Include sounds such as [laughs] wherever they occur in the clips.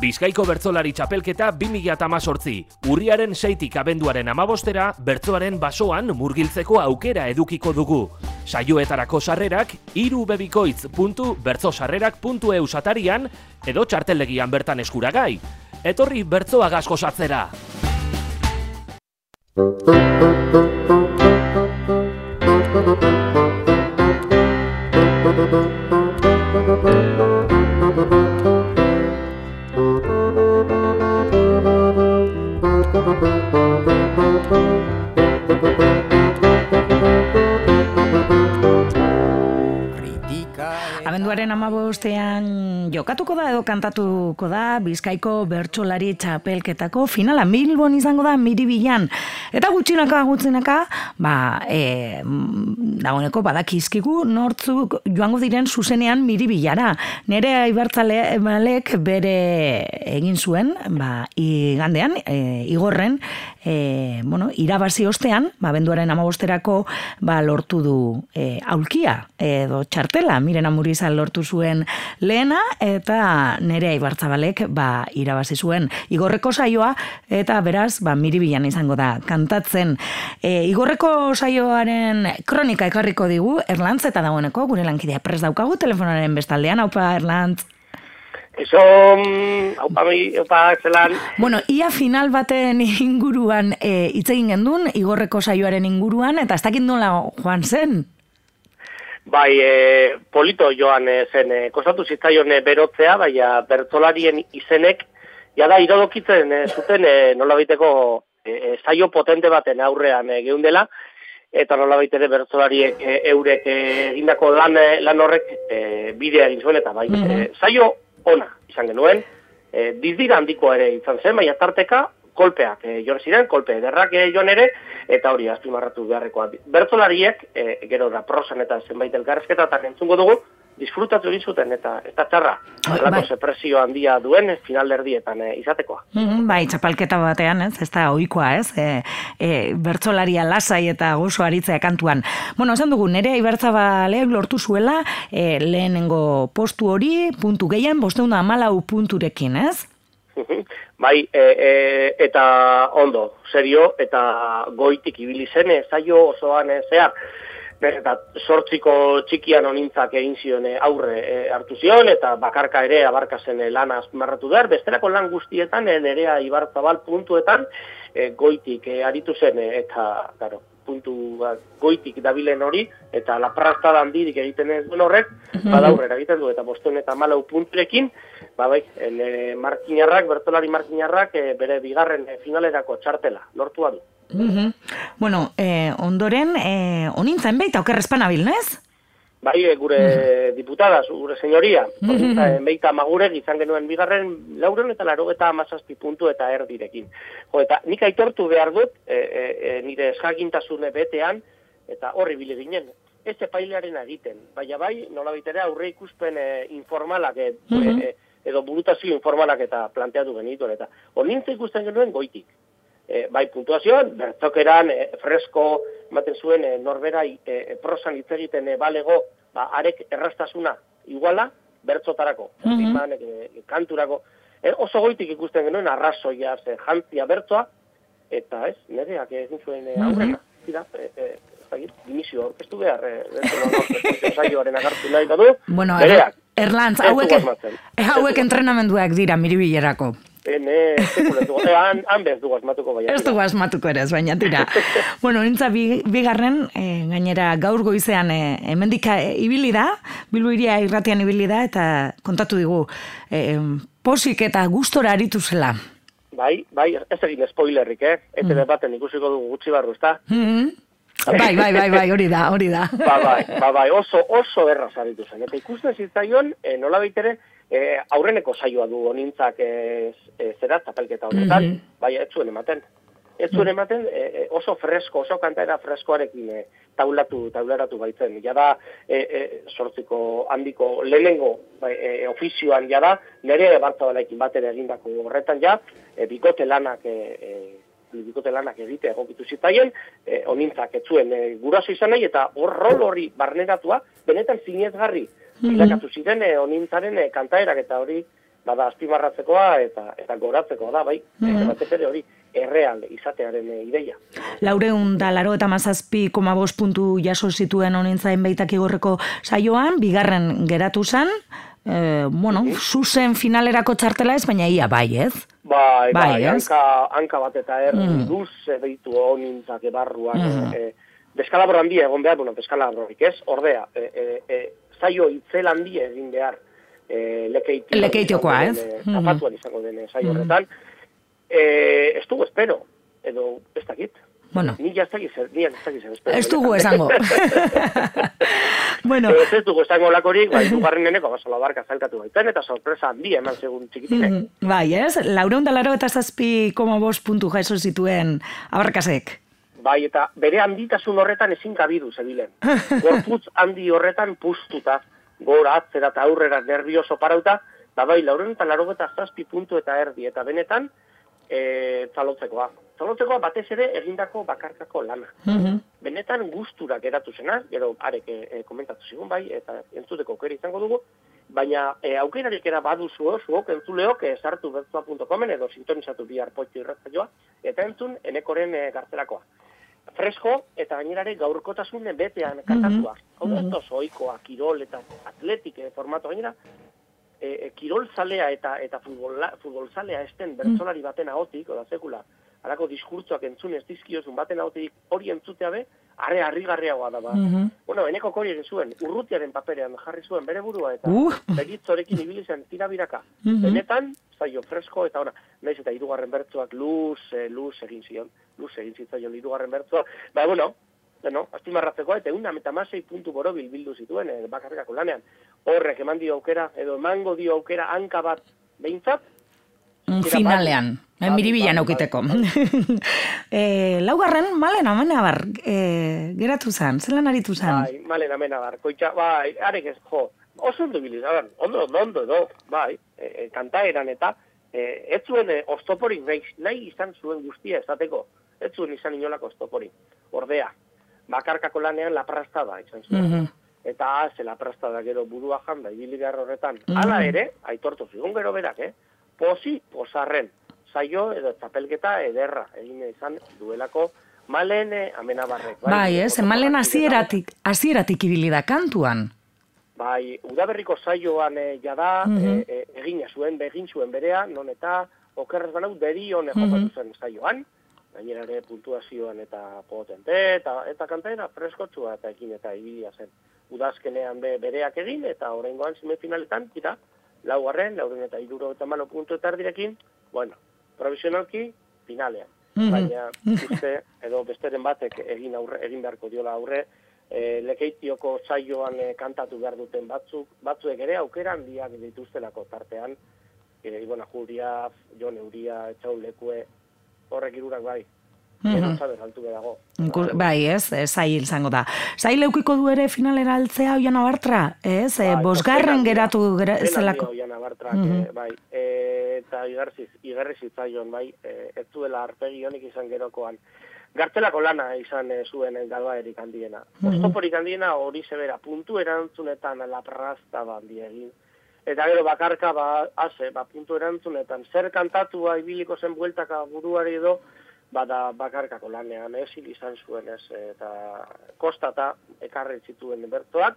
Bizkaiko bertzolari txapelketa 2018. Urriaren seitik abenduaren amabostera, bertzoaren basoan murgiltzeko aukera edukiko dugu. Saioetarako sarrerak, irubebikoitz.bertzosarrerak.eu satarian, edo txartelegian bertan eskuragai. Etorri bertzoa gasko satzera. Amabostean jokatuko da edo kantatuko da Bizkaiko bertsolari txapelketako finala Milbon izango da miribilan. Eta gutxinaka gutxinaka, ba, e, dagoeneko badakizkigu nortzuk joango diren zuzenean miribilara. Nere aibartzale balek bere egin zuen, ba, igandean, e, igorren, e, bueno, irabazi ostean, ba, benduaren amabosterako ba, lortu du e, aulkia edo txartela, miren amurizal lortu zuen lehena, eta nere aibartzabalek ba, irabazi zuen igorreko saioa, eta beraz, ba, miribilan izango da kantatzen. E, igorreko saioaren kronika ekarriko digu, Erlantz eta dagoeneko, gure lankidea pres daukagu telefonaren bestaldean, haupa Erlantz. Eso, haupa mi, haupa zelan. Bueno, ia final baten inguruan e, hitz egin gendun, igorreko saioaren inguruan, eta ez dakit nola joan zen? Bai, e, polito joan e, zen, e, kostatu zitzaion e, berotzea, baina bertzolarien izenek, jada irodokitzen e, zuten e, nola baiteko e, e, saio potente baten aurrean e, geundela, eta nola baitere bertzolariek e, eurek egindako lan, lan horrek e, bidea egin zuen, eta bai, e, saio ona izan genuen, e, dizdira handiko ere izan zen, baina tarteka kolpeak e, joan ziren, kolpe ederrak e, joan ere, eta hori azpimarratu beharrekoa. Bertolariek, e, gero da prosan eta zenbait elkarrezketa eta entzungo dugu, disfrutatu egin zuten eta eta txarra. Bai, bai. presio handia duen final erdietan e, izatekoa. Mm bai, txapalketa batean, ez? Ez da ohikoa, ez? E, e, bertsolaria lasai eta gozo aritzea kantuan. Bueno, esan dugu, nere ibertzabale lortu zuela e, lehenengo postu hori, puntu gehien, bosteunda amalau punturekin, ez? Bai, e, e, eta ondo, serio, eta goitik ibili zen, zaio osoan e, zehar, eta sortziko txikian onintzak egin zion eh, aurre e, hartu zion, eta bakarka ere abarka zen eh, lana azmarratu behar, besterako lan guztietan, e, nerea ibartzabal puntuetan, e, goitik e, aritu zen, eta, garo, puntu ba, goitik dabilen hori, eta la prasta handirik egiten ez duen horrek, mm -hmm. egiten du, eta bosten eta malau punturekin, ba bai, e, markinarrak, bertolari markinarrak, e, bere bigarren e, finalerako txartela, lortua du. Mm Bueno, eh, ondoren, eh, onintzen beita, okerrezpan abil, nez? Bai, eh, gure mm diputada, gure senyoria, mm -hmm. beita magure, izan genuen bigarren, lauren eta laro eta amazazpi puntu eta erdirekin. Jo, eta nik aitortu behar dut, e, e, nire esjagintasune betean, eta horri bile ginen, ez epailearen egiten. Baina bai, nola bitere, aurre ikuspen e, informalak, e, e, edo burutazio informalak eta planteatu genituen, eta onintzen ikusten genuen goitik e, bai puntuazioan, bertzokeran e, fresko ematen zuen e, norbera e, prosan hitz egiten e, balego, ba, arek errastasuna iguala, bertzotarako, mm -hmm. kanturako, e, oso goitik ikusten genuen arrazoia, ze jantzia bertzoa, eta ez, nereak egin zuen e, aurrena, mm -hmm. e, e, dimisio orkestu behar, e, [laughs] saioaren agartu nahi du, bueno, nereak. Erlantz, hauek, [laughs] hauek entrenamenduak dira miribilerako. Ene, eh, han, han bez dugu asmatuko baina. Ez dugu asmatuko ere, baina tira. [laughs] bueno, nintza bigarren, eh, gainera gaur goizean eh, emendika eh, ibili da, bilbo iria irratian ibili da, eta kontatu digu, eh, posik eta gustora aritu zela. Bai, bai, ez egin spoilerrik, eh? Eta mm. baten ikusiko dugu gutxi barru, ezta? Mm bai, bai, bai, bai, hori da, hori da. [laughs] ba, bai, ba, bai, oso, oso erraz aritu zen. Eta ikusten zitzaion, eh, nola baitere, e, aurreneko saioa du honintzak e, e, zera, zapelketa honetan, mm -hmm. bai, ez zuen ematen. Ez zuen ematen e, e, oso fresko, oso kantaera freskoarekin e, taulatu, tauleratu baitzen. Ja da, e, e, sortziko handiko lehenengo bai, e, ofizioan, ja da, nire bartzabalekin batera egindako horretan ja, e, bikote lanak e, e, bikote lanak egite egokitu zitaien, e, onintzak ez zuen e, guraso izan nahi, eta hor rol hori barneratua, benetan zinezgarri, -hmm. ziren e, onintzaren e, kantaerak eta hori bada azpimarratzekoa eta eta goratzekoa da, bai. Mhm. Eta batez ere hori erreal izatearen eh, ideia. Laureun da laro eta mazazpi koma bost puntu jaso zituen honintzain beitak igorreko saioan, bigarren geratu zen, e, bueno, zuzen finalerako txartela ez, baina ia bai, ez? Bai, Bai, bai, hanka, hanka bat eta erdi Mm. luze deitu honintzak ebarruan. Mhm. E, deskalabro handia egon behar, bueno, deskalabrorik ez, ordea, e, e, e, zaio itzel handia egin behar e, lekeitio, Lekeitiokoa, izango ez? Mhm. Zapatuan izango den saio Mhm. horretan. E, ez dugu espero, edo ez dakit. Bueno, Ni ez dakit zer, ni ez dakit zer espero. ez dugu esango. [laughs] bueno, Ez, ez dugu esango lakorik, bai, dugarren neneko basala barka zailkatu baiten, eta sorpresa handia eman segun txikitinek. mm, bai, ez? Laureun da laro eta zazpi koma bost puntu jaso zituen abarkasek. Bai, eta bere handitasun horretan ezin kabidu zebilen. [laughs] Gorputz handi horretan pustuta, gora atzera eta aurrera nervioso parauta, eta bai, lauren eta laro eta zazpi puntu eta erdi, eta benetan, e, zalotzekoa. Zalotzekoa batez ere egindako bakarkako lana. Mhm. Benetan gustura geratu zena, gero arek e, komentatu zigun bai, eta entzuteko aukera izango dugu, baina e, aukerarik era baduzu zuok entzuleok e, sartu bertzua.comen edo sintonizatu bihar potxo irratzaioa, eta entzun enekoren e, gartelakoa. Fresko eta gainerare gaurkotasun betean kantatua. Hau da, ez da zoikoa, kirol eta atletik e, formato gainera, e, e, kirol zalea eta eta futbola, futbol zalea esten bertsolari baten ahotik, oda sekula, alako diskurtzoak entzun ez dizkiozun baten ahotik hori entzutea be, are harrigarriagoa da ba. Mhm. Bueno, eneko hori egin zuen, urrutiaren paperean jarri zuen bere burua eta Uh. begitzorekin ibili zen tirabiraka. Mhm. Benetan, zaio fresko eta ona, naiz eta hirugarren bertsoak luz, eh, luz egin zion, luz egin zitzaion hirugarren bertsoa. Ba, bueno, bueno, azpimarratzekoa eta egun eta masei puntu borobil bildu zituen eh, bakarrekako lanean. Horrek eman dio aukera, edo emango dio aukera hanka bat behintzat, Mm, Tira, finalean, eh, miribilan bai, aukiteko. bai, e, [laughs] laugarren, malen amena bar, e, geratu zan, zelan aritu zan? Bai, malen amena bar, koitza, bai, arek ez, jo, oso ondo biliz, ondo, ondo, ondo, bai, e, e, kantaeran eta, e, ez zuen e, ostoporik nahi, nahi izan zuen guztia esateko, ez zuen izan inolako ostoporik, ordea, bakarkako lanean laprastada izan zuen. Mhm. Eta ze laprastada gero burua janda, ibili behar horretan. Mhm. Hala ere, aitortu zigun gero berak, eh? Posi, posarren, saio edo txapelketa ederra, egin izan duelako malen eh, amenabarrek. Bai, ez, Oso malen hasieratik, hasieratik ibili da kantuan. Bai, udaberriko saioan e, jada, Mhm. e, e, egina zuen, begin zuen berea, non eta okerrez banau hone Mhm. jokatu zen saioan, gainera ere puntuazioan eta potente, eta, eta kantaera freskotsua eta ekin eta ibilia zen. Udazkenean be, bereak egin, eta horrengoan semifinaletan, tira, laugarren, lauren eta iruro eta malo puntu eta erdirekin, bueno, provisionalki, finalean. Mhm. Baina, uste, edo besteren batek egin aurre, egin beharko diola aurre, e, lekeitioko saioan e, kantatu behar duten batzuk, batzuek ere aukera handiak dituztelako tartean, e, Ibona Juria, Jon Euria, Etxaun Lekue, horrek irurak bai, Mhm. edo zaber altu dago. Bai, ez, zail izango da. Zail eukiko du ere finalera altzea oian abartra, ez? E, Bai, bosgarren geratu gera, zelako. handia Oiana Bartrak, Mhm. eh, bai, e, eta igarriz, igarri zitzaion, bai, e, ez zuela arpegi honik izan gerokoan. Gartelako lana izan e, zuen eh, galbaerik handiena. Mhm. Ostoporik handiena hori zebera, puntu erantzunetan laprazta bandi egin. Eta gero bakarka, ba, haze, ba, puntu erantzunetan, zer kantatua ibiliko zen bueltaka buruari edo, bada bakarkako lanean, ez izan zuen ez, eta kostata ekarri zituen bertoak,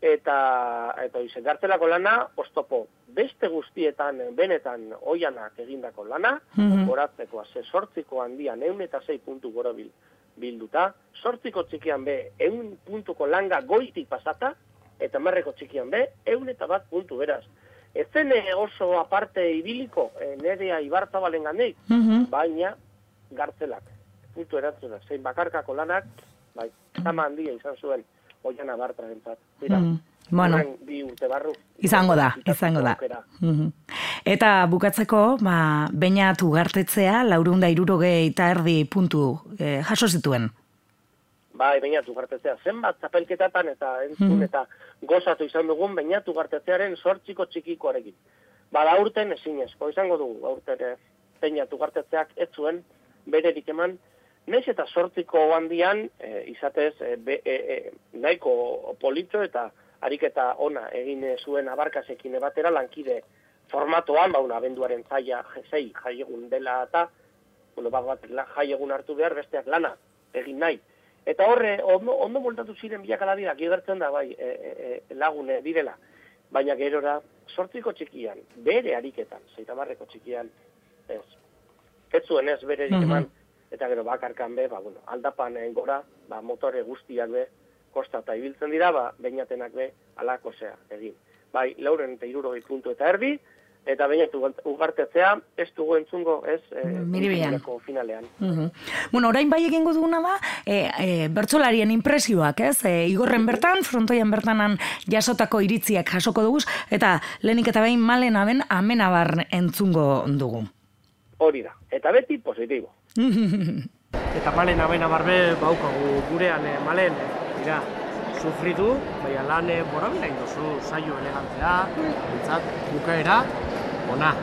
eta eta izen gartelako lana ostopo beste guztietan benetan oianak egindako lana Mhm. goratzeko ze sortziko handian eun eta sei puntu gora bil, bilduta sortziko txikian be eun puntuko langa goitik pasata eta marreko txikian be eun eta bat puntu beraz ez zen eh, oso aparte ibiliko eh, nerea ibartzabalen gandeik Mhm. baina gartzelak puntu erantzuna zein bakarkako lanak bai zama handia izan zuen oiana bartrarentzat Tira, Mhm. Bueno, horren bi urte barru. izango da, izango da. Mhm. Eta bukatzeko, ba, bainatu gartetzea, laurunda irurogei eta erdi puntu eh, jaso zituen. Bai, bainatu gartetzea. Zenbat zapelketatan eta entzun Mhm. eta gozatu izan dugun bainatu gartetzearen sortziko txikikoarekin. Bada aurten ezinezko izango dugu, aurten eh, bainatu gartetzeak ez zuen bererik eman, Naiz eta sortziko handian, e, izatez, e, be, e, e, nahiko politxo eta ariketa ona egin zuen abarkasekin batera lankide formatoan, ba, una, abenduaren zaia, zei, jaiegun dela eta, bueno, bat bat jaiegun hartu behar, besteak lana, egin nahi. Eta horre, ondo, ondo moltatu ziren biak alabirak, igertzen da, bai, e, e, e, lagune direla. Baina gerora, sortziko txikian, bere ariketan, zeitamarreko txikian, ez. Ez zuen ez bere Mhm. eman, eta gero bakarkan be, ba, bueno, aldapan eh, gora, ba, motore guztiak be, kostata ibiltzen dira, ba, beinatenak be, alako zea, egin. Bai, lauren eta irurogei puntu eta erdi, eta bainatu ugartetzea, ez dugu entzungo, ez, e, finalean. Mhm. Bueno, orain bai egingo duguna da, e, e, bertsolarien impresioak, ez? E, igorren bertan, frontoian bertanan jasotako iritziak jasoko dugu, eta lehenik eta behin malen aben amenabar entzungo dugu. Hori da, eta beti positibo. [laughs] Eta malen abena barbe baukagu gurean eh, malen, eh, dira, sufritu, baina lan eh, borabila indozu saio elegantea, bintzat, bukaera, ona.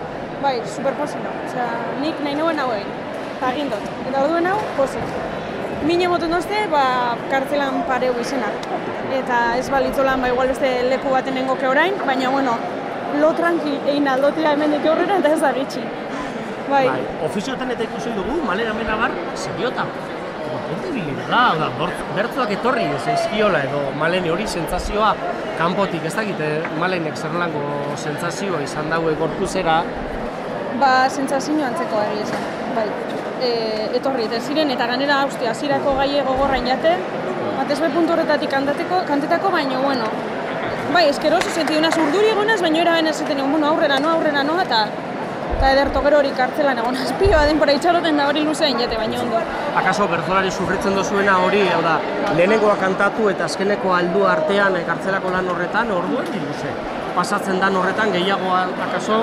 Bai, superposino. Osea, nik nahi nuen hau egin. Eta egin dut. Eta orduen hau, pozik. Mine motu nozte, ba, kartzelan pareu izenak. Eta ez balitzolan, ba, igual beste leku baten nengoke orain, baina, bueno, lo tranqui egin aldotia hemendik aurrera eta ez da gitxi. Bai, Bai, ofizioetan eta ikusi dugu, malen abena bar, seriota. Ote bilirela, hau da, bortz- bertzoak etorri ez eskiola edo malen hori sentsazioa kanpotik, ez dakite malenek zer lango sentsazioa izan daue gorpuzera, ba, sentsazio antzeko egia esan. Bai, e, etorri, eta ziren, eta ganera hausti, hasierako gaie gogorrain jate, batez be puntu horretatik kantateko, kantetako, baino, bueno, bai, eskeroso, senti una urduri egonaz, baino era bena zaten egon, bueno, aurrera no, aurrera no, eta eta ederto gero hori kartzelan egon [laughs] azpioa denbora itxaroten da hori luzean jate, baino ondo. akaso bertzolari sufritzen dozuena hori, hau da, lehenengoa kantatu eta azkeneko aldu artean eh, kartzelako lan horretan, orduen diruze. Pasatzen dan horretan gehiago akaso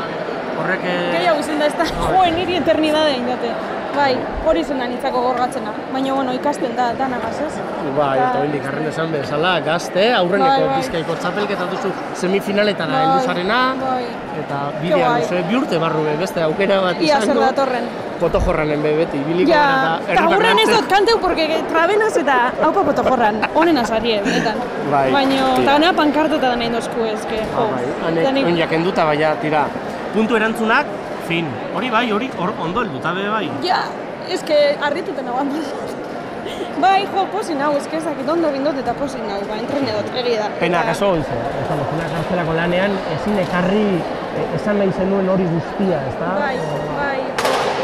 horrek... eh, Gehiago izan da ez da, [laughs] joen niri eternidade egin jate. Bai, hori zen da nitzako gorgatzena, baina bueno, ikasten da, danagaz, ez? Bai, Eta- eta hendik arren esan bezala, gazte, aurreneko Bai, bai. bizkaiko txapelketa duzu semifinaletara heldu zarena, bai. eta bidea guai. duzu, bi urte barru be, beste aukera bat Ia zer izango. datorren. Poto jorranen be beti, ibiliko Ja, gara eta herri gurren ez dut kanteu, porque trabenaz eta haupa potokorran, honen azarie, benetan. Bai, Baina, eta ganea pankartota da nahi dozku ez, que, jo. Ah, bai, hanek jakenduta, baina, tira, puntu erantzunak, fin. Hori bai, hori hor ondo helduta be bai. Ja, ez que harrituten hau Bai, jo, posin hau, ez que ez dakit ondo bindot eta posin hau, ba, entrene dut, egia da. Pena Eta- kaso oizu, esan duzuna kartzelako lanean, ezin ekarri eh, esan nahi zenuen hori guztia, ezta? Bai, bai,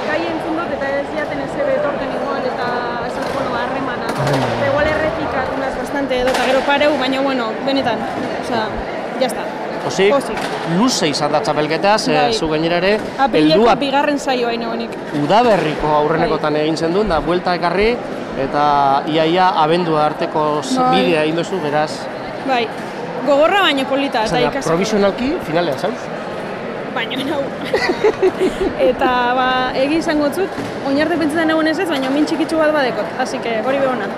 gai entzun dut eta ez jaten ez ebe etorten igual eta esan, bueno, harremana. Harremana. Eta igual errepikak unas bastante edo, eta gero pareu, baina, bueno, benetan, osea, ya está. Osik, Pozik. luze izan da txapelketa, ze Bai. zu gainera ere, heldua bigarren saioa inoenik. udaberriko aurrenekotan egin zen duen, da buelta ekarri, eta iaia abendua arteko Bai. bidea egin duzu, beraz, Bai, gogorra baino polita, eta ikasi. provisionalki finalean zauz? Baina nau. [laughs] eta ba, egi izango zut, oinarte pentsetan egon ez ez, baina min txikitsu bat badekot, así que hori behona.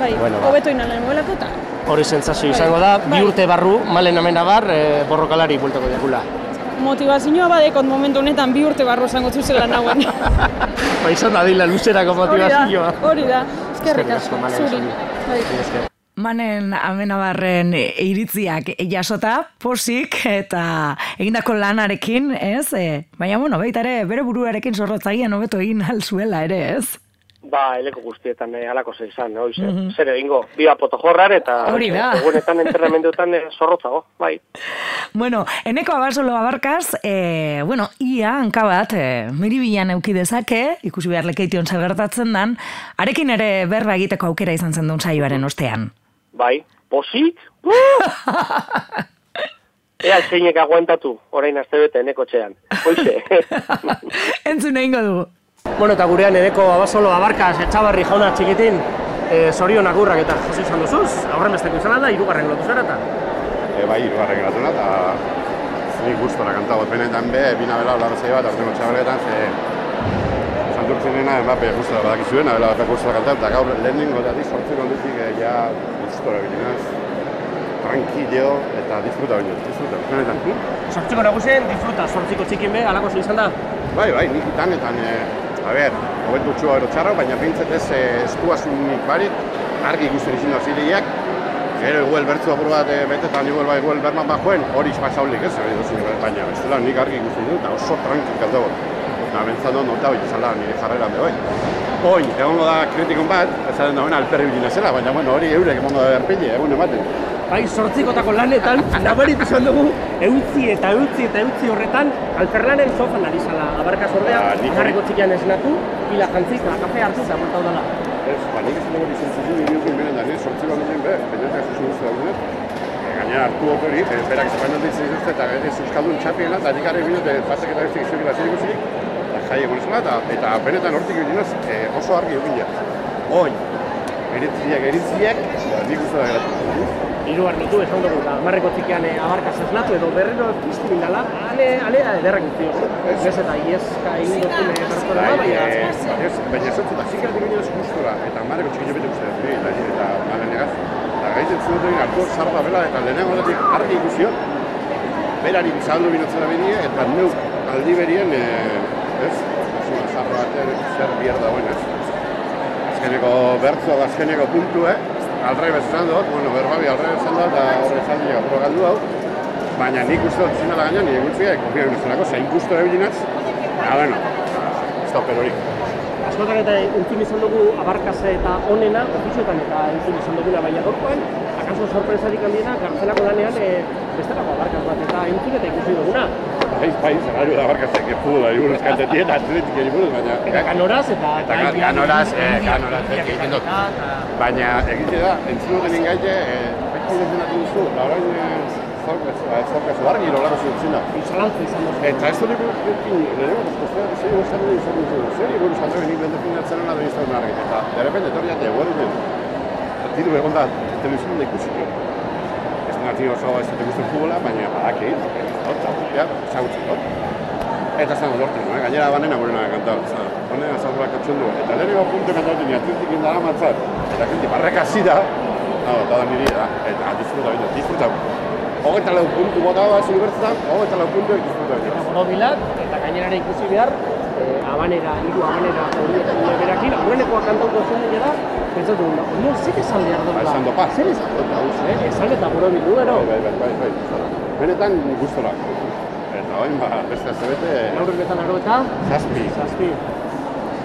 Bai, bueno, ba. hobeto inalen nuelako eta Hori sentsazio Bai. izango da, bi Bai. urte barru, malen amena bar, e, borrokalari bueltako jakula. motivazioa badekot momentu honetan bi urte barro izango zuzela nauen. [laughs] Ba, izan da dila luzerako hori da, motivazioa. hori da. Eskerrik Eskerrik asko, zuri. zuri. Bai. Manen amenabarren iritziak jasota, posik eta egindako lanarekin, ez? E, baina, bueno, baita ere, bere buruarekin zorrotzagian hobeto egin alzuela ere, ez? Ba, eleko guztietan eh, alako ze izan, oiz, zer egingo, biba potojorrar eta Hori da. egunetan entrenamenduetan eh, zorrotzago, bai. Bueno, eneko abasolo abarkaz, e, bueno, ia hanka bat, e, miribilan euki dezake, ikusi behar lekeition zer gertatzen dan, arekin ere berba egiteko aukera izan zen duen saioaren ostean. Bai, posik! [laughs] Ea, zeinek aguantatu, orain azte bete, eneko txean. Hoize. [laughs] Entzun egingo dugu. Bueno, eta gurean eneko abasolo abarkaz, etxabarri jauna txikitin, e, zorion agurrak eta jaso izan duzuz, aurren besteko izan da, irugarren lotu zara eta. E, bai, irugarren gratuna, eta nik gustora kanta bat benetan be, bina bela hola bezai bat, aurtengo txabaletan, ze santurtzen nena, emape gustora badakizuen, abela bat gustora kanta, eta gaur lehenin gotatik sortzen ondutik, e, ja gustora bilinaz, tranquilo eta disfruta baino, disfruta, benetan. hm? Sortziko nagusien, disfruta, sortziko txikin be, alako zu izan da. Bai, bai, nik itanetan, e, a ber, hobetu txua ero txarra, baina bintzat ez e, estuasunik barit, argi ikusten izin da zilegiak, Gero igual bertzu apur bat eh, betetan igual bai igual berman bajoen, hori pasaulik ez, hori baina bestela nik argi ikusi dut, oso tranquil kaldago. Eta bentzat dut nota hori zala nire jarrera bai. Oin, egongo da kritikon bat, ezaten dagoen alperri bilina zela, baina bueno, hori eurek emongo da berpile, egun ematen. Bai, sortzikotako lanetan, nabaritu izan dugu, eutzi eta eutzi eta eutzi horretan, alperlanen sofan ari zala, abarkaz ordea, hori- garreko txikian esnatu, pila jantzi, eta kafe hartu eta bultau dela. Ez, ba, nik ez dugu izan nire ukin benetan, ez, sortzi bat ginen be, baina ez zuzu guztu daudet. Gainera hartu hori hori, eh, berak espainol ditzen dituzte, eta ez euskaldun txapiena, eta nik arri binut, batzak eta beste gizurik bat zirikusirik, eta jai egon ezela, eta, eta benetan hortik ginez, eh, oso argi egin ja. Oin, eritziak, eritziak, ba, nik uste da geratu. Hiru arlotu esan dugu, eta marreko txikian eh, abarkaz esnatu edo berriro piztu bindala, ale, alea ederrak guzti oso. Ez eta iezka egin dutune bertzola, Bai, baina... eh, ez, baina ez da zikera dira ez gustora, eta marreko txikin bete uste dut, eta, eta malen egaz. Eta gaitzen zuen dut hartu zarra bela, eta lehenengo datik argi ikusio, berari bizaldu binotzera benie, eta neuk aldi berien, eh, ez, zuen zarra batean zer bier dagoen, ez. Azkeneko bertzo, azkeneko puntu, eh? Alrai bezan dut, bueno, berbabi alrai bezan dut, eta horre zaldi apuro galdu hau. Baina nik uste dut zinala gaina, nire gutxiak, konfia binezunako, zein guztora ebilinaz, eta, bueno, ez da operorik. Askotan eta entzun izan dugu abarkaze eta onena, ofizioetan eta entzun izan duguna baina gorkoen, akaso sorpresarik handiena, gartzelako lanean e, bestelako abarkaz bat eta entzun eta ikusi duguna. Bai, bai, zerrari da barkazte, que futbola buruz kantetien, atletik buruz, baina... Eta kanoraz eta... Eta ganoraz, eh, ganoraz, beti egiten dut. Baina egite da, entzun duten ingaite, eh, beti defendatu duzu, eta orain eh, zorkazu argi loratu zutzen da. Zalantza izan duzu. Eta ez dut ekin, lehenengo, eskoztea, zei gozaren izan duzu, zer buruz kantoen nik defendatzen hona da izan argi. Eta, de repente, etorri jate, eguerdinen, tiru egon da, telebizioan da ikusiko. Ez tiro oso ez dut ikusten futbola, baina badaki, eta ja, ezagutzen dut. Eta zan lortu, eh? gainera banena gurena kantau. Honen azalduak katxun du. Eta lehenengo puntu kantatu ni atletik indara matzat. Eta kinti barreka hasi da. No, eta da niri da. Eta disfruta bintu, disfruta. Hogeta lau puntu bota da zu bertzetan, hogeta lau puntu disfruta Eta bintu. borobilak, eta gainera ikusi behar, eh, abanera, hiru abanera berakin, aurrenekoa kantauko zen dira da, pentsatu dut, no, zer esan behar Ba, dut esan dopa. Zer esan hau Eh, esan eta borobil du, ero. Bai, bai, bai, bai, bai. Benetan gustora. Eta orain ba, beste azte Aurrenetan aro eta, zazpi, zazpi.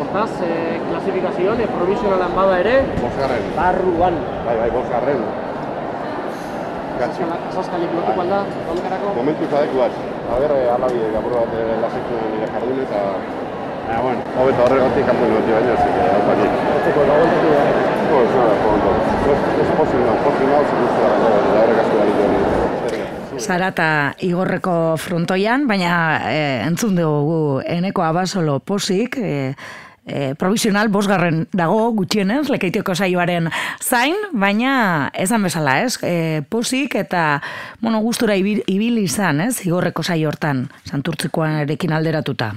Hortaz, eh, klasifikazioan, eh, provisionalan bada ere, bosgarren. barruan. Bai, bai, bosgarren. Gatsi. Zaskalik lotuko alda, onkarako. Momentu zadeku bat. A ber, eh, alabi apur bat eh, lasaitu nire jardun eta... Ah, bueno, hobeto horregatik kanpo noti baina, que hau bati. Hortzeko dagoentzako da. Nada, fondo. Es, es posible, no, posible, no, se gusta, no, la horrek asko balitu hori. Zarata igorreko frontoian, baina e, entzun dugu eneko abasolo posik, e, e, provisional bosgarren dago gutxienez, lekeitioko saioaren zain, baina esan bezala, ez? E, posik eta, bueno, gustura ibil, ibili izan, ez? Igorreko saio hortan, santurtzikoarekin alderatuta.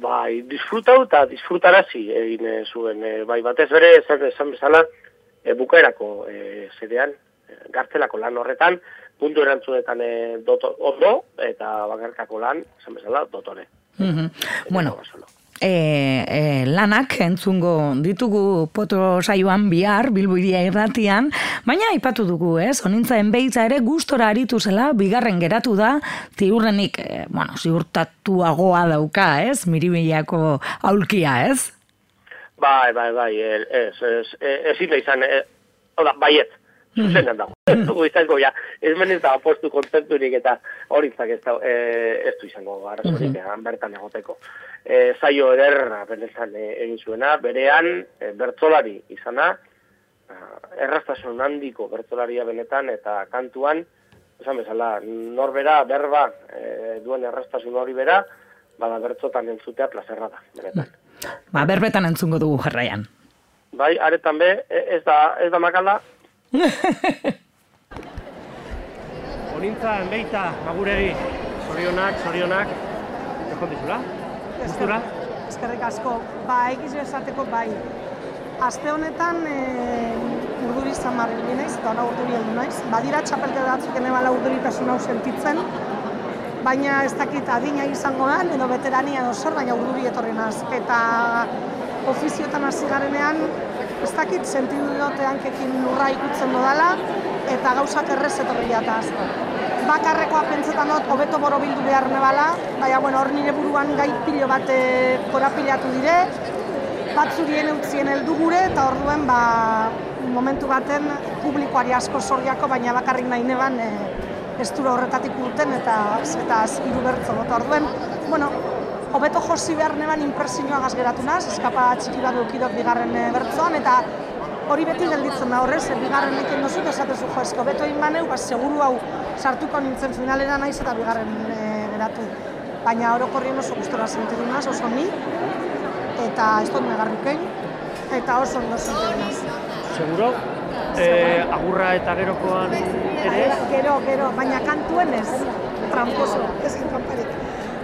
Bai, disfrutau eta disfrutarazi egin eh, zuen. eh, bai, batez bere, esan, esan bezala, e, bukaerako e, zedean, e, gartzelako lan horretan, puntu erantzunetan e, doto, ondo, eta bakarkako lan, esan bezala, dotore. Mhm. Bueno, Basolo. E, e, lanak entzungo ditugu poto saioan bihar, bilboidia irratian, baina aipatu dugu, ez? Onintzaen behitza ere gustora aritu zela, bigarren geratu da, ziurrenik, e, bueno, ziurtatuagoa dauka, ez? Miribilako aulkia, ez? Bai, bai, bai, ez, ez, ez, ezin da izan, e, hau da, baiet, zuzenan dago. Dugu izango, ja, ez menez da postu kontenturik eta horintzak ez, da, e, ez du izango arazorik, mm bertan egoteko. E, zaio ederra benetan e, egin zuena, berean e, bertzolari izana, erraztasun handiko bertzolaria benetan eta kantuan, esan bezala, norbera, berba, e, duen erraztasun hori bera, bada bertzotan entzutea plazerra da, benetan. Ba, berbetan entzungo dugu jarraian. Bai, aretan be, e- ez da, ez da makala, [laughs] Onintza, enbeita, maguregi, zorionak, zorionak, ekon dizula? Gustura? Eskerrik asko, ba, egiz esateko bai. Aste honetan e, urduri zamarri naiz, eta ona urduri heldu naiz. Badira txapelke batzuk ene bala urduritasun hau sentitzen, baina ez dakit adina izango da, edo veterania edo zer, baina urduri etorri naz. Eta ofiziotan hasi garenean, ez dakit sentidu dute hankekin lurra ikutzen dodala, eta gauzak errez etorria eta azko. Bakarrekoa pentsetan dut, hobeto borobildu behar nebala, baina bueno, hor nire buruan gai pilo bat eh, korapilatu dire, batzurien eutzien heldu gure, eta orduen ba, momentu baten publikoari asko zorriako, baina bakarrik nahi neban e, estura horretatik urten eta eta hiru bertzo bota orduen. Bueno, hobeto josi behar neban impresioa gazgeratu naz, eskapa txiki bat dukidot bigarren e, bertzoan, eta hori beti gelditzen da horrez, e, bigarren ekin dozut, esatezu jo, esko beto inmaneu, ba, seguru hau sartuko nintzen finalera naiz eta bigarren e, geratu. Baina orokorrien oso gustora sentidu naz, oso ni, eta ez dut negarrikein, eta oso ondo sentidu naz. Seguro, eh, agurra eta gerokoan ere, Gero, gero, baina kantuen ez, tramposo, ez tramparik.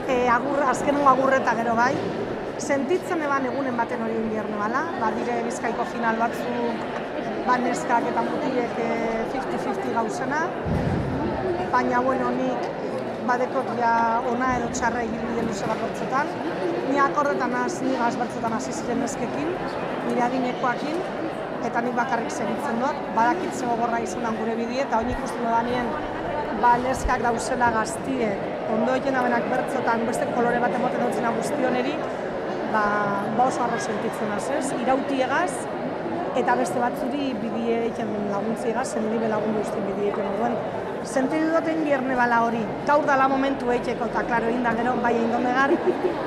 E, agur, azkenengo agurre eta gero bai, sentitzen eban egunen baten hori inbierne bala, badire bizkaiko final batzuk, ba neskak eta mutilek eh, 50-50 gauzena, baina bueno, nik badekot ja ona edo txarra egin luze bat bertzotan. Ni akordetan hasi, ni gaz bertzotan hasi ziren neskekin, nire adinekoakin, eta nik bakarrik segitzen dut, badakit ze gogorra izan da gure bidie, eta oin ikusten dodanien, ba, neskak dauzela gaztie, ondo egin abenak bertzotan, beste kolore bat emoten dutzena guztioneri, ba, ba oso arro sentitzen az, ez? Irautiegaz, eta beste batzuri bidie egiten laguntziegaz, zen nire lagundu guztien bidie egiten duen. Sentidu duten bierne bala hori, gaur dala momentu eiteko, eta klaro egin da gero, bai negar,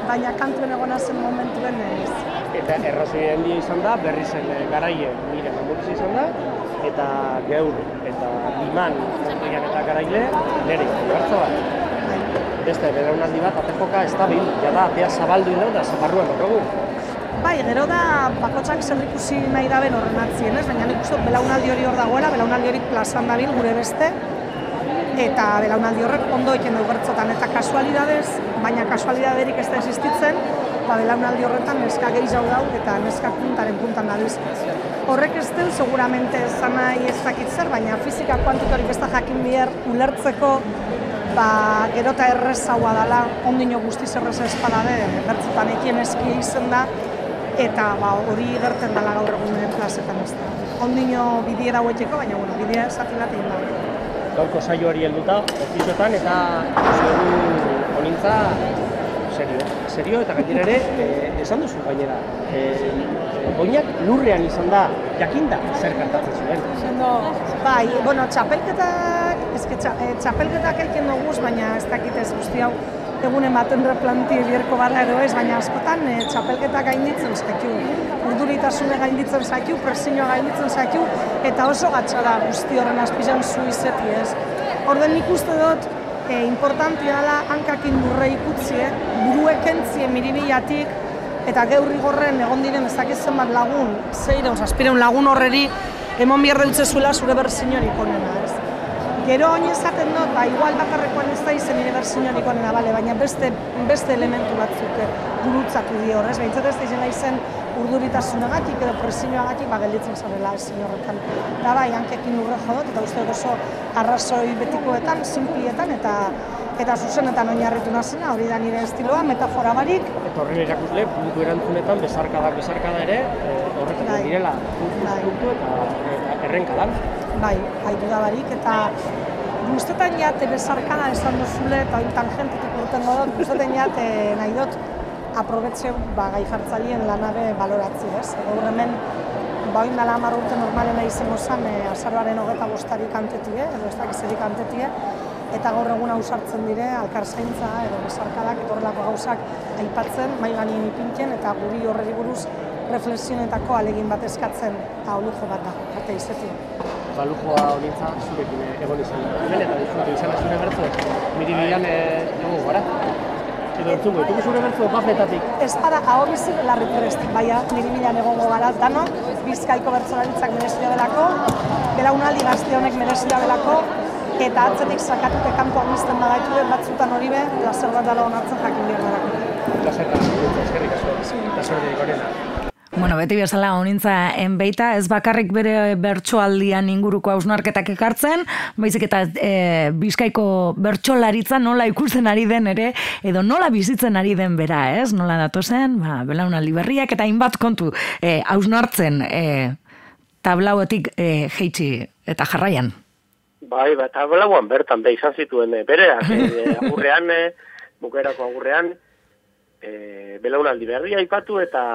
baina kantuen egona zen momentuen ez. eta errazoi handia izan da, berri zen eh, garaie nire mamuritza izan da, eta geur eta kantoian eta garaile nire bertza bat. Beste belaunaldi bat atejoka ez da bil, jada atea zabaldu ino da zabarruan horregu. Bai, gero da bakotsak zer ikusi nahi daben horren atzien, ez? Baina nik uste belaunaldi hori hor dagoela, belaunaldi hori plazan dabil gure beste, eta belaunaldi horrek ondo egiten du bertzotan, eta kasualidadez, baina kasualidaderik ez da existitzen, ba, belaunaldi horretan neska gehi jau dau, eta neska puntaren puntan dabiz. Horrek ez du, seguramente esan nahi ez dakit zer, baina fizika kuantikorik ez da jakin behar ulertzeko, ba, gero eta errezaua dela, ondino guztiz erreza espada be, bertzotan ekien eski izen da, eta ba, hori gerten dela gaur egun plazetan ez da. Ondino bidie daueteko, baina bueno, bidea zati bat egin da. Gaurko saioari helduta, ofizotan eta zeu honintza serio. Serio eta gainera ere, e, esan duzu gainera, e, oinak lurrean izan da, jakinda zer kantatzen zuen. Sendo, bai, bueno, txapelketak, eske txa, e, txapelketak eiken duguz, baina ez dakit ez guzti hau egunen baten replanti bierko bada edo ez, baina askotan e, txapelketak gainditzen zakiu. Urduritasune gainditzen zakiu, presioa gainditzen zakiu, eta oso gatsa da guzti horren azpizan zu izeti ez. Orden nik uste dut, e, importantia dela hankakin lurre ikutzie, buruek entzie miribilatik, eta geurri gorren egon diren ez dakit zenbat lagun, zeireun, zazpireun lagun horreri, emon bierre utze zuela zure bersiñorik onena. Gero oin esaten dut, ba, igual bakarrekoan ez da izen nire bersiñorik onena, bale, baina beste, beste elementu batzuk eh, gurutzatu di horrez, behintzat ez da izena izen urduritasunagatik edo presioagatik ba, gelditzen zarela ezin horretan. Da bai, hankekin urre jodot, eta uste dut oso arrazoi betikoetan, simplietan, eta eta zuzenetan oinarritu nazena, hori da nire estiloa, metafora barik, Eta horren erakusle, puntu erantzunetan, bezarkadak bezarkada ere, e, horretan Bai. direla, puntu Bai. puntu eta errenkadan. Bai, haitu da eta guztetan jate bezarkada esan duzule, eta hori tangentetik urtengo dut, guztetan jate nahi dut, aprobetxe ba, gai jartzaileen lanabe baloratzi, ez? Gaur hemen, ba, oin dela hamar urte normalena izango zen, e, azaroaren hogeta bostari kantetie, edo ez dakizeri kantetie, eta gaur egun ausartzen dire, alkarzaintza edo bezarkadak, eta horrelako gauzak aipatzen, mai ganien ipintzen, eta guri horreri buruz reflexionetako alegin bat eskatzen, eta olujo bat da, arte izetik. Balujoa honintza zurekin eh, egon izan. Hemen eta disfrutu izan zure bertzu, miribilan egongo gara. Edo entzungo, ditugu zure bertzu bafletatik. Ez bada, hau bizi larri prest, baina niri milan egongo gara, danok, bizkaiko bertsolaritzak merezia delako, belaunaldi gazte honek merezia delako, eta atzetik sakatute kanpo amizten da gaitu batzutan hori be, lazer bat dala onartzen jakin behar delako. Plazerra, eskerrik asko. Plazerrik onena. Bueno, beti bezala honintza enbeita, ez bakarrik bere bertsoaldian inguruko hausnarketak ekartzen, baizik eta e, bizkaiko bertsolaritza nola ikusten ari den ere, edo nola bizitzen ari den bera, ez? Nola datozen, ba, belaunaldi berriak eta hainbat kontu e, hausnartzen e, tablauetik e, jeitsi eta jarraian. Bai, ba, eta lauan bertan be izan zituen e, bereak, e, [laughs] agurrean, e, bukerako agurrean, e, belaunaldi berria aipatu eta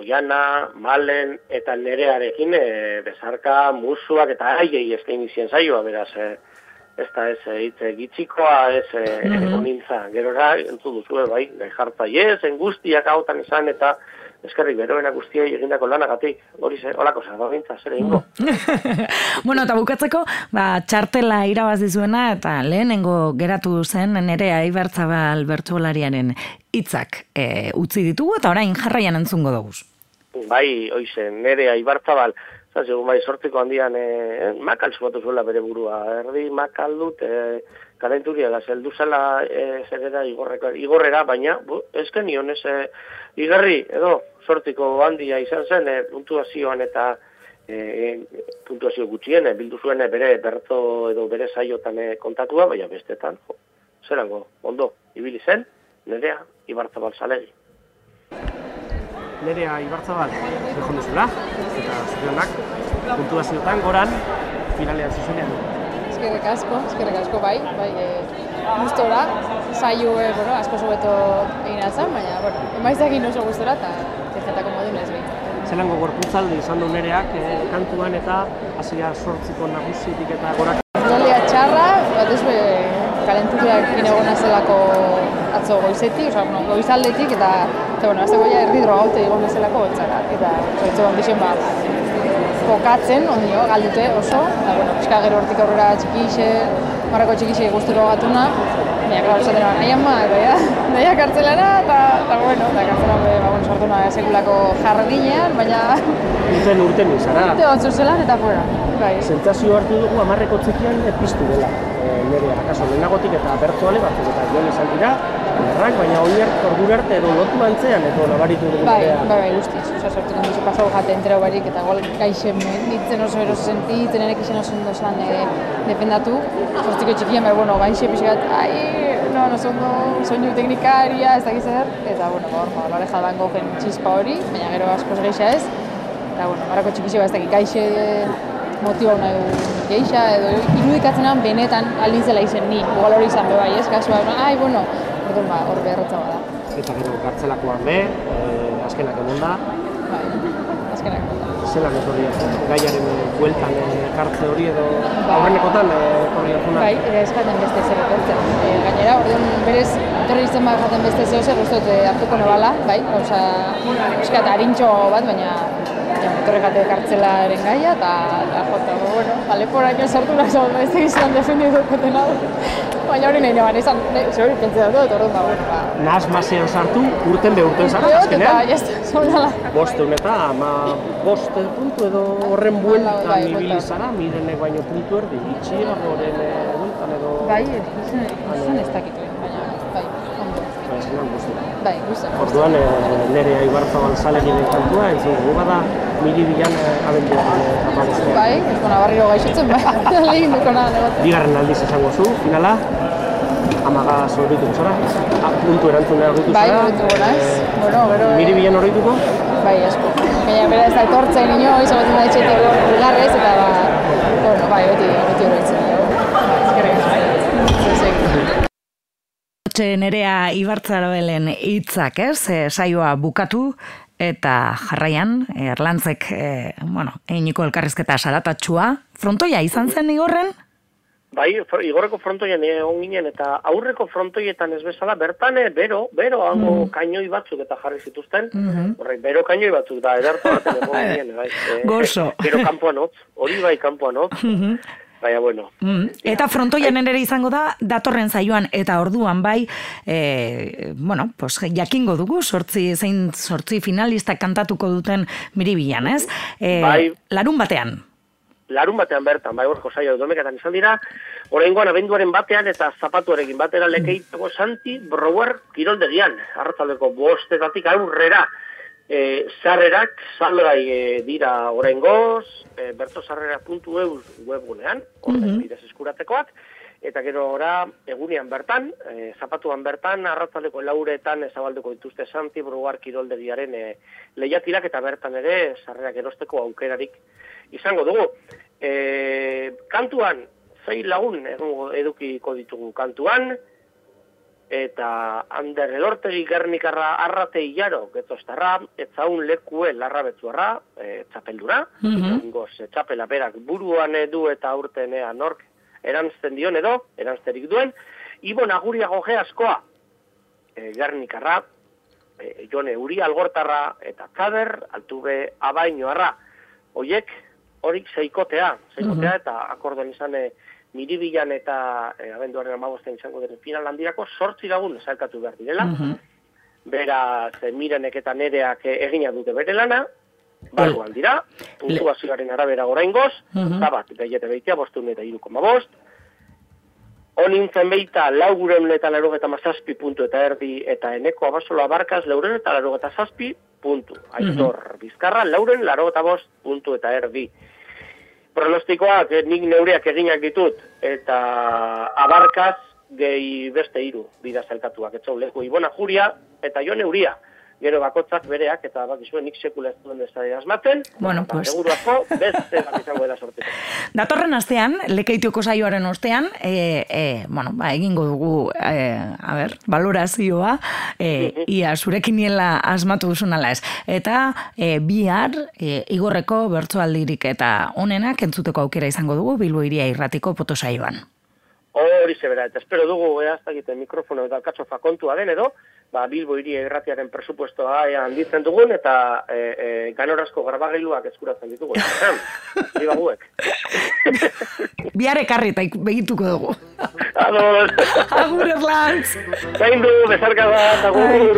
Oiana, Malen eta Nerearekin e, bezarka musuak eta aiei eskaini zien saioa, beraz, e, ez da ez e, hitz e, gitxikoa, ez e, Mhm. onintza. Gerora, entzu duzu, bai, gai jartzailez, engustiak hautan esan eta eskerrik beroena guztiei egindako lanagatik, hori ze, holako zer, gintza, zer egingo. [laughs] bueno, eta bukatzeko, ba, txartela irabazi zuena eta lehenengo geratu zen nere aibertzabal bertsolariaren hitzak e, utzi ditugu eta orain jarraian entzungo dugu. bai, oize, nere aibartzabal, segun bai sortiko handian e, makal zumatu zuela bere burua, erdi makal dut, e, kalenturia da, zeldu zela e, zerera igorreko, igorrera, baina, bu, ezken nion ez e, igarri, edo, sortiko handia izan zen, e, puntuazioan eta e, puntuazio gutxien, e, bildu zuen bere berto edo bere saiotan kontatua, baina bestetan, jo, zerango, ondo, ibili zen, nerea, ibartzabal zalegi. Nerea Ibarzabal, behon duzula, eta zorionak, puntuaziotan goran, finalean zuzenean. Eskerrik asko, eskerrik asko bai, bai, e, gustora, saio, e, bueno, asko sobeto egin altzan, baina, bueno, emaizakin oso gustora, eta tirketako modun ez behin. Zelango gorputzaldi izan du nereak e, kantuan eta hasia sortziko nagusitik eta gorak. Zaldia txarra, bat ez be, kalenturiak egon zelako atzo goizetik, oza, bueno, goizaldetik, eta, eta bueno, azteko ja erdi drogaute egon zelako gotzara, eta zoitzo ondixen ba, kokatzen, ondio, galdute oso, eta, bueno, pixka gero hortik aurrera txikixe, marrako txikixe guzturo gatuna, baina, klaro, esaten nahi ama, eta ja, nahiak kartzelara, eta, eta, bueno, eta kartzelan, ba, bueno, sartu nahi sekulako jardinean, baina, [laughs] Urten urten izara. urte batzu zelan, eta fuera, bai. Sentsazio hartu dugu amarreko txikian piztu dela. Nerea, akaso lehenagotik eta bertsoale batzuk eta joan izan dira, errak, baina oier ordura arte edo lotu antzean edo nabaritu dugu Bai, bai, bai, guztiz. Osa, sortu kondu zu pasau jate entero barik, eta igual gaixen ditzen oso eroso sentitzen, erek izan oso ondo zan e, defendatu. Sortiko txikian, bai, bueno, gaixe pixkat, ai, no, no ondo soinu teknikaria, ez dakiz zer, eta, bueno, ba, hor, ba, bareja dango gen txispa hori, baina gero askoz geixa ez, eta, bueno, barako txikixe, ba, ez dakit, gaixe motiba nahi du geixa, edo irudikatzenan benetan aldin zela izen ni, igual hori izan be bai, ez, kasua, ai, bueno, orduan, ba, hor beharretza bada. Eta gero kartzelakoan be, e, azkenak egon da, Bai, azkenak. zelan etorri gaiaren e, bueltan e, kartze hori edo aurrenekotan e, etorri hartuna. Bai, eskaten beste zer etortzen. E, gainera, orduan berez, etorri izan bat jaten beste zer, uste dut eh, hartuko nebala, bai, gauza, eskat, harintxo bat, baina ja, jate kartzelaren gaia, eta, eta jota, bueno, aleporaino sartu nahi zaut, ez egizan defendidu dukoten hau. Baina hori nahi neban, izan, hori pentsa dut, orduan, ba, bueno, ba, Naz masean sartu, urten be urten zara, Beot, eta, azkenean. [laughs] jazta, zonala. Bosteun eta ama boste puntu edo horren bueltan bai, ibili bueltan. zara, mirenek baino puntu erdi, itxiagoren e, bueltan edo... Bai, izan, ez dakit, baina, bai, ondo. Bai, guztu. Bai. Orduan, e, nere Aibarzabal zaleginen kantua, entzun dugu bada, miri bilan e, abenduan e, amabostean. Bai, ez bona barriro gaixotzen, bai, [laughs] lehin duko nahan. Bigarren aldiz izango zu, finala, amaga zorrituko zara, a, puntu erantzunea horritu Bai, zara. horrituko naiz. Bueno, gero... Miri bilan horrituko, Bai, asko. Baina bera ez da etortzen inoiz, egoten da etxetik hor bigarrez, eta ba, bueno, bai, beti, beti horretzen. Hortxe nerea ibartzarabelen hitzak, ez? E, saioa bukatu eta jarraian erlantzek, e, bueno, einiko elkarrizketa salatatxua. Frontoia izan zen igorren? Bai, fr- igorreko frontoian egon ginen eta aurreko frontoietan ez bezala, bertan eh, bero, bero hango kainoi batzuk eta jarri zituzten, horrek, bero kainoi batzuk da, edertu baten egon [laughs] ginen, bai. eh, Gozo. Gero kanpoan hotz, hori bai kanpoan hotz, baina bueno. Mm, Eta frontoian ere izango da, datorren zaioan eta orduan bai, e, bueno, pues, jakingo dugu, sortzi, zein sortzi finalistak kantatuko duten miribilan, ez? E, Bai. Larun batean. larun batean bertan, bai horko saio domekatan izan dira, oraingoan abenduaren batean eta zapatuarekin batera lekeiteko Santi Brouwer kiroldegian, arratzaldeko bostetatik aurrera, e, sarrerak salgai e, dira oraingoz, e, bertosarrera.eus webgunean, horren bidez eskuratekoak, eta gero ora egunean bertan, e, zapatuan bertan, arratzaldeko lauretan ezabalduko dituzte Santi Brouwer kiroldegiaren e, lehiatilak eta bertan ere sarrerak erosteko aukerarik izango dugu. E, kantuan, zei lagun edukiko ditugu kantuan, eta Ander Elortegi Gernikarra arrate hilaro getostarra, etzaun lekue larra betzuarra, e, txapeldura, Mhm. goz, e, txapela berak buruan edu eta aurtenea nork erantzten dion edo, erantzerik duen, Ibon Aguriago ge askoa, e, Gernikarra, e, Jone Uri Algortarra eta Kader, Altube Abainoarra. Hoiek, horik seikotea, seikotea eta akordon izan miribilan eta e, abenduaren amabosten izango den final handirako sortzi lagun salkatu behar direla. Mhm. Beraz, e, mirenek eta nereak e, egina dute bere lana, barruan dira, puntuazioaren arabera goraingoz, Mhm. zabat, gehiete behitea, bostun eta iruko bost, Onintzen beita lauguren eta larogeta mazazpi puntu eta erdi eta eneko abasola barkaz lauren eta larogeta zazpi puntu. Aitor bizkarra lauren larogeta bost puntu eta erdi. Pronostikoak eh, nik neureak eginak ditut eta abarkaz gehi beste hiru bida zelkatuak. Etzau leku ibona juria eta jo neuria. Gero bakotzak bereak eta bakizuen nik sekula ez duen ez asmatzen. Bueno, Ba, pues. Seguru asko beste bat izango dela sorteko. [laughs] Datorren astean, lekeitioko saioaren ostean, e, e, bueno, ba, egingo dugu, e, a ber, valorazioa, e, ia zurekin niela asmatu duzunala ez. Eta e, bihar, e, igorreko bertsoaldirik eta onenak entzuteko aukera izango dugu, Bilbo iria irratiko potosaioan. Hori zebera, eta espero dugu, ez dakite mikrofono eta alkatzofa kontua den edo, ba, Bilbo iria irratiaren presupuestoa ea handitzen dugun, eta e, e, ganorazko garbagailuak eskuratzen ditugu. [laughs] Hori baguek. Bihar ekarri begituko dugu. Ados! Agur Erlantz! Zaindu, bezarka bat, agur!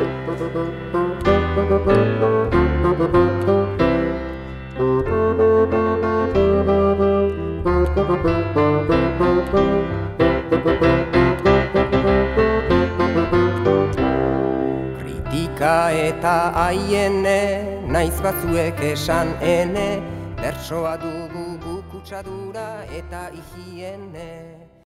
Kritika eta aiene, naiz batzuek esan ene, bersoa dugu guk kutsadura eta higiene.